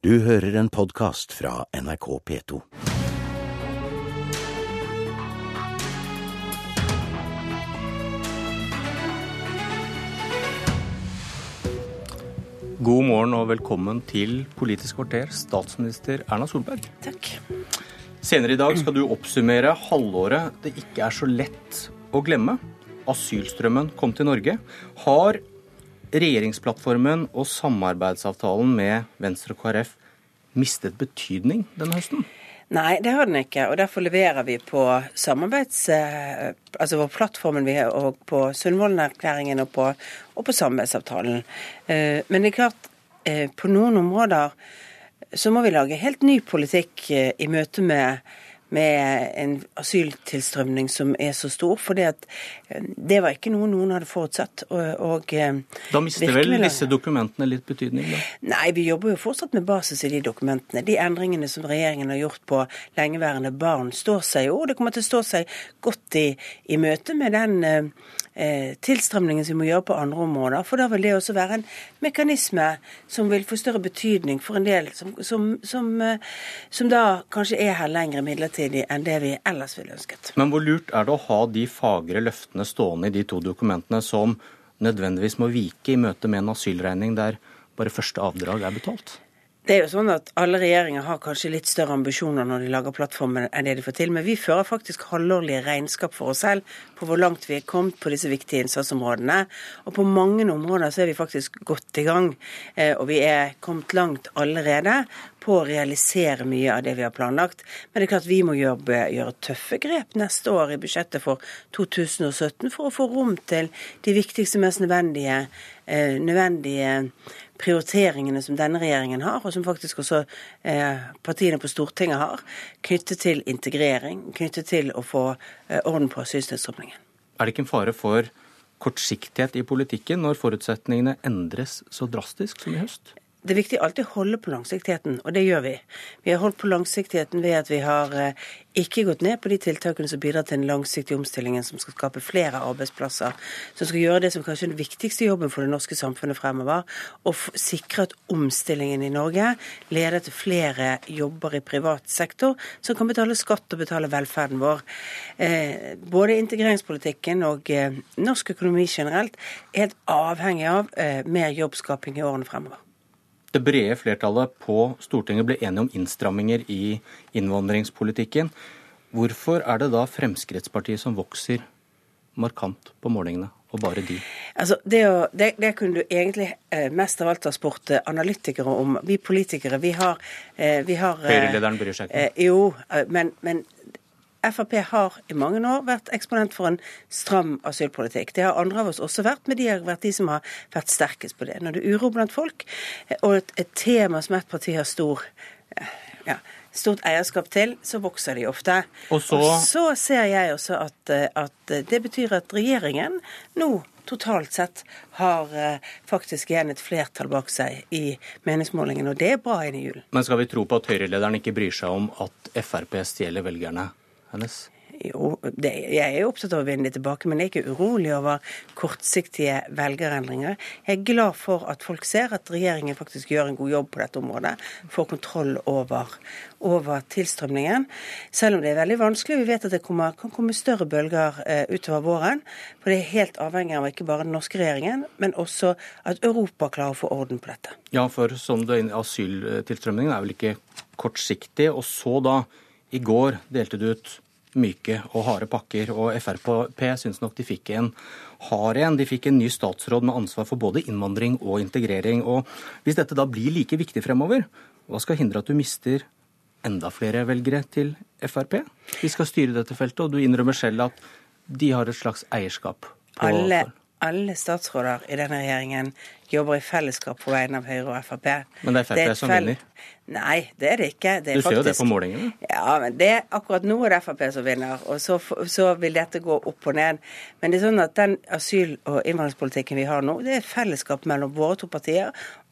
Du hører en podkast fra NRK P2. God morgen og velkommen til Politisk kvarter, statsminister Erna Solberg. Takk. Senere i dag skal du oppsummere halvåret det ikke er så lett å glemme. Asylstrømmen kom til Norge. Har regjeringsplattformen og samarbeidsavtalen med Venstre og KrF mistet betydning denne høsten? Nei, det har den ikke. Og derfor leverer vi på samarbeids... eh, Altså på plattformen vi har, og på Sundvolden-erklæringen og, og på samarbeidsavtalen. Eh, Men det er klart, eh, på noen områder så må vi lage helt ny politikk i møte med med en asyltilstrømning som er så stor. For det var ikke noe noen hadde forutsatt. Og, og eh, Da mister vel disse dokumentene litt betydning, da? Nei, vi jobber jo fortsatt med basis i de dokumentene. De endringene som regjeringen har gjort på lengeværende barn, står seg jo. og Det kommer til å stå seg godt i, i møte med den eh, eh, tilstrømningen som vi må gjøre på andre områder. For da vil det også være en mekanisme som vil få større betydning for en del som, som, som, eh, som da kanskje er her lenger midlertidig enn det vi ellers ville ønsket. Men hvor lurt er det å ha de fagre løftene stående i de to dokumentene som nødvendigvis må vike i møte med en asylregning der bare første avdrag er betalt? Det er jo sånn at Alle regjeringer har kanskje litt større ambisjoner når de lager plattformen enn det de får til, men vi fører faktisk halvårlige regnskap for oss selv på hvor langt vi er kommet på disse viktige innsatsområdene. Og på mange områder så er vi faktisk godt i gang, eh, og vi er kommet langt allerede på å realisere mye av det vi har planlagt. Men det er klart vi må gjøre, gjøre tøffe grep neste år i budsjettet for 2017 for å få rom til de viktigste, mest nødvendige, eh, nødvendige prioriteringene som denne regjeringen har, og som faktisk også eh, partiene på Stortinget har, knyttet til integrering, knyttet til å få eh, orden på asyltilstrømningen. Er det ikke en fare for kortsiktighet i politikken når forutsetningene endres så drastisk som i høst? Det er viktig alltid å holde på langsiktigheten, og det gjør vi. Vi har holdt på langsiktigheten ved at vi har eh, ikke gått ned på de tiltakene som bidrar til den langsiktige omstillingen som skal skape flere arbeidsplasser, som skal gjøre det som kanskje er den viktigste jobben for det norske samfunnet fremover, og sikre at omstillingen i Norge leder til flere jobber i privat sektor som kan betale skatt og betale velferden vår. Eh, både integreringspolitikken og eh, norsk økonomi generelt er helt avhengig av mer jobbskaping i årene fremover. Det brede flertallet på Stortinget ble enige om innstramminger i innvandringspolitikken. Hvorfor er det da Fremskrittspartiet som vokser markant på målingene, og bare de? Altså, det, å, det, det kunne du egentlig eh, mest av alt ha spurt eh, analytikere om. Vi politikere, vi har, eh, har eh, Høyre-lederen bryr seg ikke. Jo, men, men Frp har i mange år vært eksponent for en stram asylpolitikk. Det har andre av oss også vært, men de har vært de som har vært sterkest på det. Når det er uro blant folk, eh, og et, et tema som et parti har stor eh, ja, stort eierskap til, så vokser de ofte. Og så- så ser jeg også at, eh, at det betyr at regjeringen nå totalt sett har faktisk igjen et flertall bak seg i meningsmålingen, og det er bra inn i julen. Men skal vi tro på at Høyre-lederen ikke bryr seg om at Frp stjeler velgerne hennes? Jo, det, jeg er opptatt av å vinne det tilbake, men jeg er ikke urolig over kortsiktige velgerendringer. Jeg er glad for at folk ser at regjeringen faktisk gjør en god jobb på dette området. Får kontroll over, over tilstrømningen. Selv om det er veldig vanskelig. Vi vet at det kommer, kan komme større bølger eh, utover våren. For det er helt avhengig av ikke bare den norske regjeringen, men også at Europa klarer å få orden på dette. Ja, for som du asyltilstrømningen er vel ikke kortsiktig. Og så da, i går delte du ut myke og harde pakker, og Frp syns nok de fikk en hard en. De fikk en ny statsråd med ansvar for både innvandring og integrering. Og hvis dette da blir like viktig fremover, hva skal hindre at du mister enda flere velgere til Frp? De skal styre dette feltet, og du innrømmer selv at de har et slags eierskap. på Alle, alle statsråder i denne regjeringen jobber i fellesskap på vegne av Høyre og Frp. Men det er Frp som fell- vinner. Nei, det er det ikke. Det er Du ser jo det på målingene. Ja, men det, akkurat nå er det Frp som vinner, og så, så vil dette gå opp og ned. Men det er sånn at den asyl- og innvandringspolitikken vi har nå, det er et fellesskap mellom våre to partier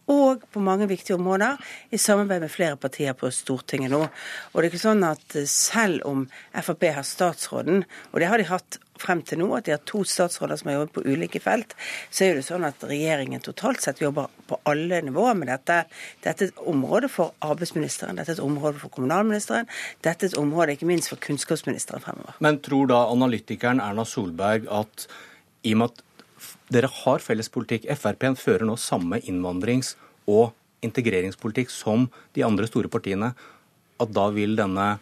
og på mange viktige områder i samarbeid med flere partier på Stortinget nå. Og det er ikke sånn at selv om Frp har statsråden, og det har de hatt frem til nå, at de har to statsråder som har jobbet på ulike felt, så er det sånn at regjeringen totalt sett jobber på alle nivåer med dette. Dette er et område for arbeidsministeren, dette er et område for kommunalministeren, dette er et område ikke minst for kunnskapsministeren fremover. Men tror da analytikeren Erna Solberg at i og med at dere har felles politikk, Frp fører nå samme innvandrings- og integreringspolitikk som de andre store partiene, at da vil denne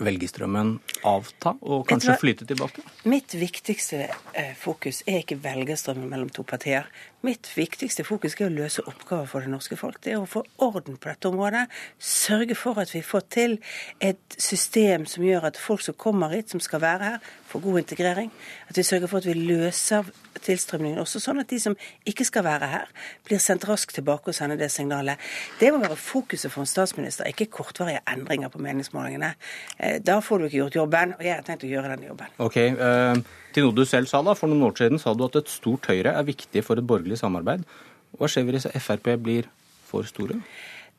velgerstrømmen avta og kanskje flyte tilbake? Mitt viktigste eh, fokus er ikke velgerstrømmen mellom to partier. Mitt viktigste fokus er å løse oppgaver for det norske folk. Det er å få orden på dette området. Sørge for at vi får til et system som gjør at folk som kommer hit, som skal være her, får god integrering. At vi sørger for at vi løser tilstrømningen også, sånn at de som ikke skal være her, blir sendt raskt tilbake og sender det signalet. Det må være fokuset for en statsminister, ikke kortvarige endringer på meningsmålingene. Eh, da får du ikke gjort jobben, og jeg har tenkt å gjøre den jobben. Ok, uh, Til noe du selv sa da, For noen år siden sa du at et stort Høyre er viktig for et borgerlig samarbeid. Hva skjer hvis Frp blir for store?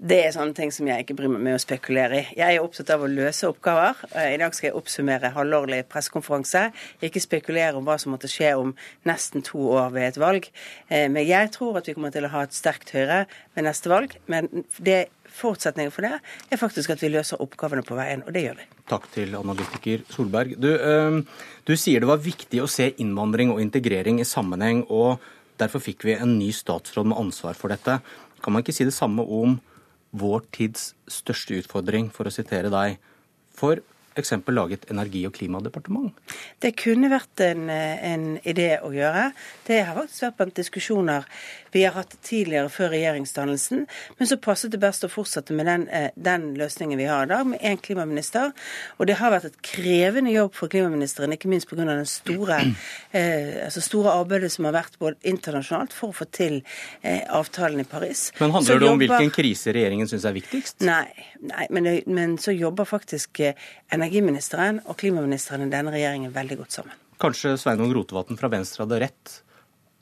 Det er sånne ting som jeg ikke bryr meg med å spekulere i. Jeg er opptatt av å løse oppgaver. Eh, I dag skal jeg oppsummere halvårlig pressekonferanse. Ikke spekulere om hva som måtte skje om nesten to år ved et valg. Eh, men jeg tror at vi kommer til å ha et sterkt Høyre ved neste valg. Men det forutsetningen for det er faktisk at vi løser oppgavene på veien, og det gjør vi. Takk til analytiker Solberg. Du, øh, du sier det var viktig å se innvandring og integrering i sammenheng, og derfor fikk vi en ny statsråd med ansvar for dette. Kan man ikke si det samme om vår tids største utfordring, for å sitere deg. For f.eks. lage et energi- og klimadepartement? Det kunne vært en, en, idé å gjøre. Det har faktisk vært blant diskusjoner vi har hatt tidligere før regjeringsdannelsen, men så passet det best å fortsette med den, eh, den løsningen vi har i dag, med én klimaminister. Og det har vært et krevende jobb for klimaministeren, ikke minst pga. det store, eh, altså store arbeidet som har vært både internasjonalt for å få til eh, avtalen i Paris. Men handler det om hvilken krise regjeringen syns er viktigst? Nei, nei men, men så jobber faktisk eh, energiministeren og klimaministeren i denne regjeringen veldig godt sammen. Kanskje Sveinung Rotevatn fra Venstre hadde rett.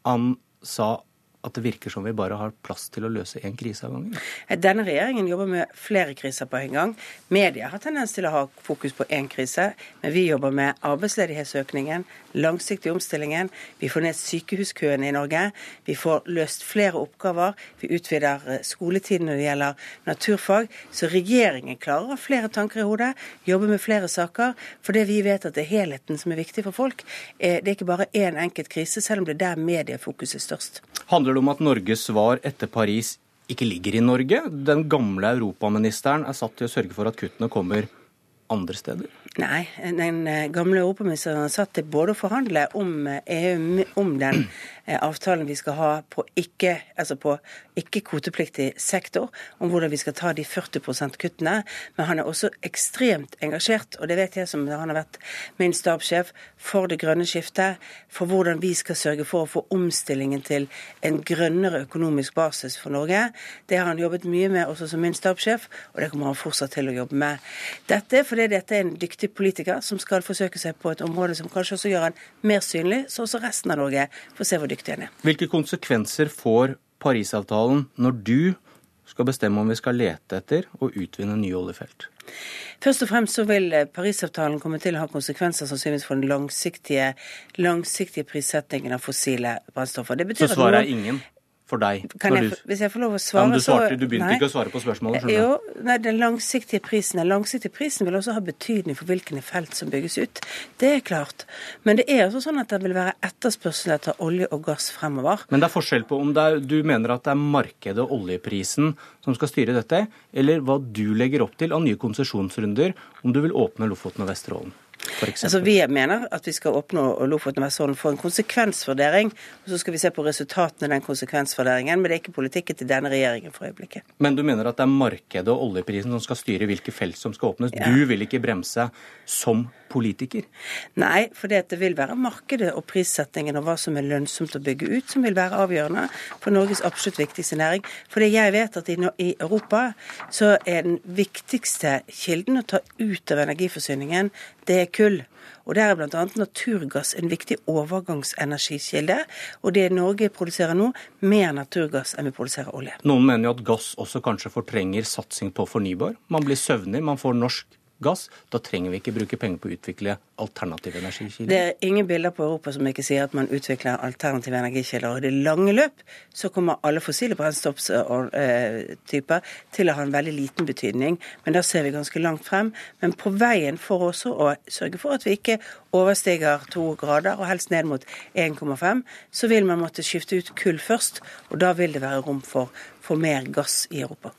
Han sa at det virker som vi bare har plass til å løse én krise av gangen? Denne regjeringen jobber med flere kriser på en gang. Media har tendens til å ha fokus på én krise, men vi jobber med arbeidsledighetsøkningen, langsiktig omstillingen. Vi får ned sykehuskøene i Norge. Vi får løst flere oppgaver. Vi utvider eh, skoletiden når det gjelder naturfag. Så regjeringen klarer å ha flere tanker i hodet, jobbe med flere saker. Fordi vi vet at det er helheten som er viktig for folk. Eh, det er ikke bare én enkelt krise, selv om det er der mediefokuset er størst. Handler det om at Norges svar etter Paris ikke ligger i Norge? Den gamle europaministeren er satt til å sørge for at kuttene kommer andre steder? Nei, den eh, gamle europaministeren satt til både å forhandle om EU eh, e om den Eh, avtalen vi skal ha på ikke, altså ikke-kvotepliktig sektor, om hvordan vi skal ta de 40 kuttene. Men han er også ekstremt engasjert, og det vet jeg som han har vært min stabssjef, for det grønne skiftet, for hvordan vi skal sørge for å få omstillingen til en grønnere økonomisk basis for Norge. Det har han jobbet mye med også som min stabssjef, og det kommer han fortsatt til å jobbe med. Dette er fordi dette er en dyktig politiker som skal forsøke seg på et område som kanskje også gjør han mer synlig, så også resten av Norge får se hvor dyktig han er. Hvilke konsekvenser får Parisavtalen når du skal bestemme om vi skal lete etter og utvinne nye oljefelt? Først og fremst så vil Parisavtalen komme til å ha konsekvenser sannsynligvis for den langsiktige, langsiktige prissettingen av fossile brennstoffer. så svaret er ingen? For deg? Jeg, hvis jeg får lov å svare, ja, du, svarte, du begynte nei, ikke å svare på spørsmålet? skjønner Jo, nei, Den langsiktige prisen Den langsiktige prisen vil også ha betydning for hvilke felt som bygges ut. Det er klart. Men det er også sånn at det vil være etterspørsel etter olje og gass fremover. Men det er forskjell på om er, du mener at det er markedet og oljeprisen som skal styre dette, eller hva du legger opp til av nye konsesjonsrunder om du vil åpne Lofoten og Vesterålen? Altså, Vi mener at vi skal oppnå Lofoten og Vesterålen for en konsekvensvurdering. og Så skal vi se på resultatene av den konsekvensvurderingen, men det er ikke politikken til denne regjeringen for øyeblikket. Men du mener at det er markedet og oljeprisen som skal styre hvilke felt som skal åpnes? Ja. Du vil ikke bremse som politiker? Nei, for det vil være markedet og prissettingen og hva som er lønnsomt å bygge ut, som vil være avgjørende for Norges absolutt viktigste næring. Fordi jeg vet at i Europa så er den viktigste kilden å ta ut av energiforsyningen, det er kull. Og Der er bl.a. naturgass en viktig overgangsenergikilde. Og det Norge produserer nå, mer naturgass enn vi produserer olje. Noen mener jo at gass også kanskje fortrenger satsing på fornybar. Man blir søvnig, man får norsk gass. Da trenger vi ikke bruke penger på å utvikle alternative energikilder. Det er ingen bilder på Europa som ikke sier at man utvikler alternative energikilder. Og i det lange løp så kommer alle fossile brennstofftyper til å ha en veldig liten betydning. Men da ser vi ganske langt frem. Men på veien for også å sørge for at vi ikke overstiger to grader, og helst ned mot 1,5, så vil man måtte skifte ut kull først. Og da vil det være rom for, for mer gass i Europa.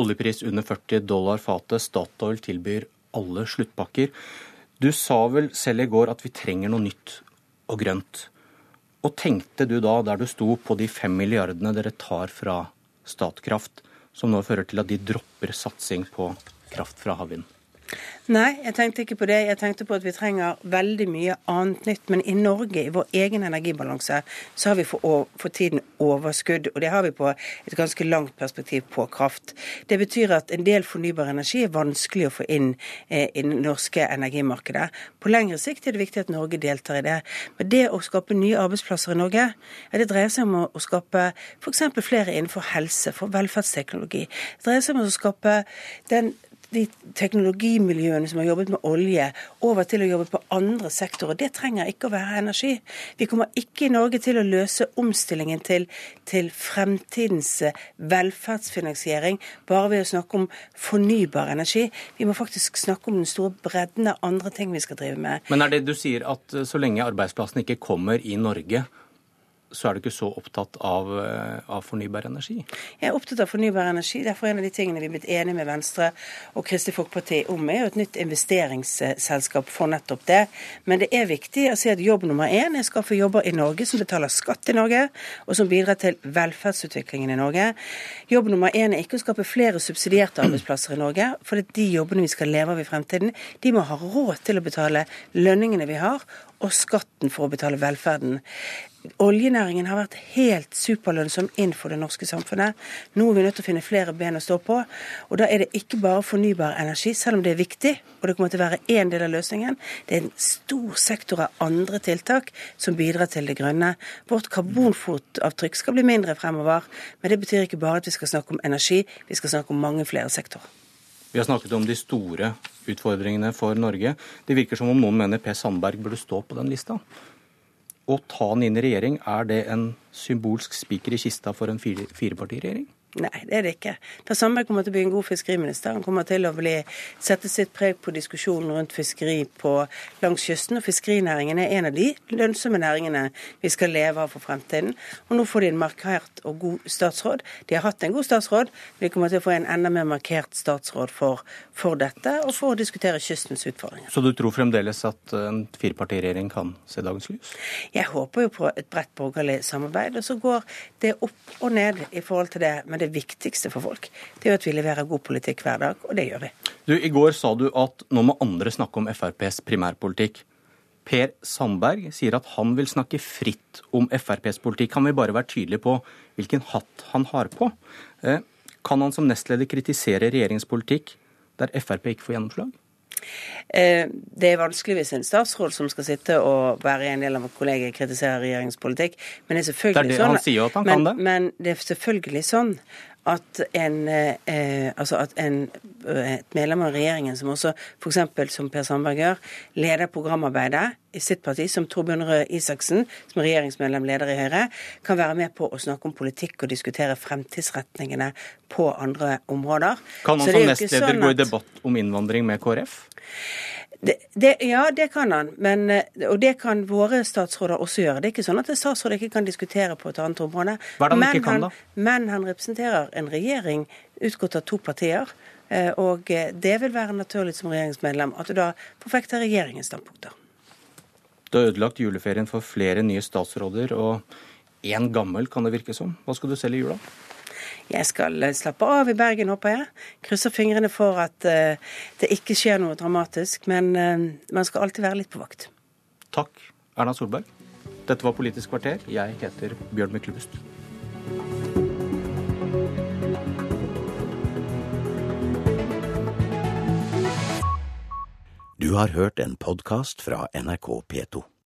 Oljepris under 40 dollar fatet. Statoil tilbyr alle sluttpakker. Du sa vel selv i går at vi trenger noe nytt og grønt. Og tenkte du da, der du sto, på de fem milliardene dere tar fra Statkraft, som nå fører til at de dropper satsing på kraft fra havvind? Nei, jeg tenkte ikke på det. Jeg tenkte på at vi trenger veldig mye annet nytt. Men i Norge, i vår egen energibalanse, så har vi for, for, tiden overskudd. Og det har vi på et ganske langt perspektiv på kraft. Det betyr at en del fornybar energi er vanskelig å få inn eh, i det norske energimarkedet. På lengre sikt er det viktig at Norge deltar i det. Men det å skape nye arbeidsplasser i Norge, ja, det dreier seg om å, å skape f.eks. flere innenfor helse, for velferdsteknologi. Det dreier seg om å skape den de teknologimiljøene som har jobbet med olje, over til å jobbe på andre sektorer. Det trenger ikke å være energi. Vi kommer ikke i Norge til å løse omstillingen til, til fremtidens eh, velferdsfinansiering bare ved å snakke om fornybar energi. Vi må faktisk snakke om den store bredden av andre ting vi skal drive med. Men er det du sier at eh, så lenge arbeidsplassene ikke kommer i Norge, så er du ikke så opptatt av, eh, av, fornybar energi? Jeg er opptatt av fornybar energi. Derfor er en av de tingene vi er blitt enige med Venstre og Kristelig Folkeparti om, er jo et nytt investeringsselskap for nettopp det. Men det er viktig å si at jobb nummer én er å skaffe jobber i Norge som betaler skatt i Norge, og som bidrar til velferdsutviklingen i Norge. Jobb nummer én er ikke å skape flere subsidierte arbeidsplasser i Norge, for de jobbene vi skal leve av i fremtiden, de må ha råd til å betale lønningene vi har, og skatten for å betale velferden. Oljenæringen har vært helt superlønnsom inn for det norske samfunnet. Nå er vi nødt til å finne flere ben å stå på. Og da er det ikke bare fornybar energi, selv om det er viktig, og det kommer til å være én del av løsningen. Det er en stor sektor av andre tiltak som bidrar til det grønne. Vårt karbonfotavtrykk skal bli mindre fremover, men det betyr ikke bare at vi skal snakke om energi, vi skal snakke om mange flere sektorer. Vi har snakket om de store utfordringene for Norge. Det virker som om noen mener Per Sandberg burde stå på den lista å ta den inn i regjering, er det en symbolsk spiker i kista for en firepartiregjering? Nei, det er det ikke. Per Sandberg kommer til å bli en god fiskeriminister. Han kommer til å bli, sette sitt preg på diskusjonen rundt fiskeri på, langs kysten. Og fiskerinæringen er en av de lønnsomme næringene vi skal leve av for fremtiden. Og nå får de en markert og god statsråd. De har hatt en god statsråd, men de kommer til å få en enda mer markert statsråd for, for dette, og for å diskutere kystens utfordringer. Så du tror fremdeles at en firepartiregjering kan se dagens lys? Jeg håper jo på et bredt borgerlig samarbeid, og så går det opp og ned i forhold til det. Men det viktigste for folk, det er jo at vi leverer god politikk hver dag, og det gjør vi. Du, I går sa du at nå må andre snakke om FrPs primærpolitikk. Per Sandberg sier at han vil snakke fritt om FrPs politikk. Han vil bare være tydelig på hvilken hatt han har på. Eh, kan han som nestleder kritisere regjeringens politikk der Frp ikke får gjennomslag? Eh, det er vanskelig hvis en statsråd som skal sitte og være en del av kollegiet, kritiserer regjeringens politikk. Men det er selvfølgelig det er det, sånn, han sier at han men, kan det. Men det er selvfølgelig sånn at en, eh, altså at en, eh, et medlem av regjeringen som også f.eks. som Per Sandberg gjør, leder programarbeidet i sitt parti, som Torbjørn Røe Isaksen, som er regjeringsmedlem, leder i Høyre, kan være med på å snakke om politikk og diskutere fremtidsretningene på andre områder. Kan han som nestleder sånn gå i debatt om innvandring med KrF? Det, det, ja, det kan han. Men, eh, og det kan våre statsråder også gjøre. Det er ikke sånn at en statsråd ikke kan diskutere på et annet område. Hva er det han men, ikke kan, da? Han, men han representerer en regjering utgått av to partier. Eh, og eh, det vil være naturlig som regjeringsmedlem at du da forfekter regjeringens standpunkter. Du har ødelagt juleferien for flere nye statsråder, og én gammel kan det virke som. Hva skal du selge i jula? Jeg skal eh, slappe av i Bergen, håper jeg. Krysser fingrene for at uh, det ikke skjer noe dramatisk. Men uh, man skal alltid være litt på vakt. Takk, Erna Solberg. Dette var Politisk kvarter. Jeg heter Bjørn Myklebust. Du har hørt en podkast fra NRK P2.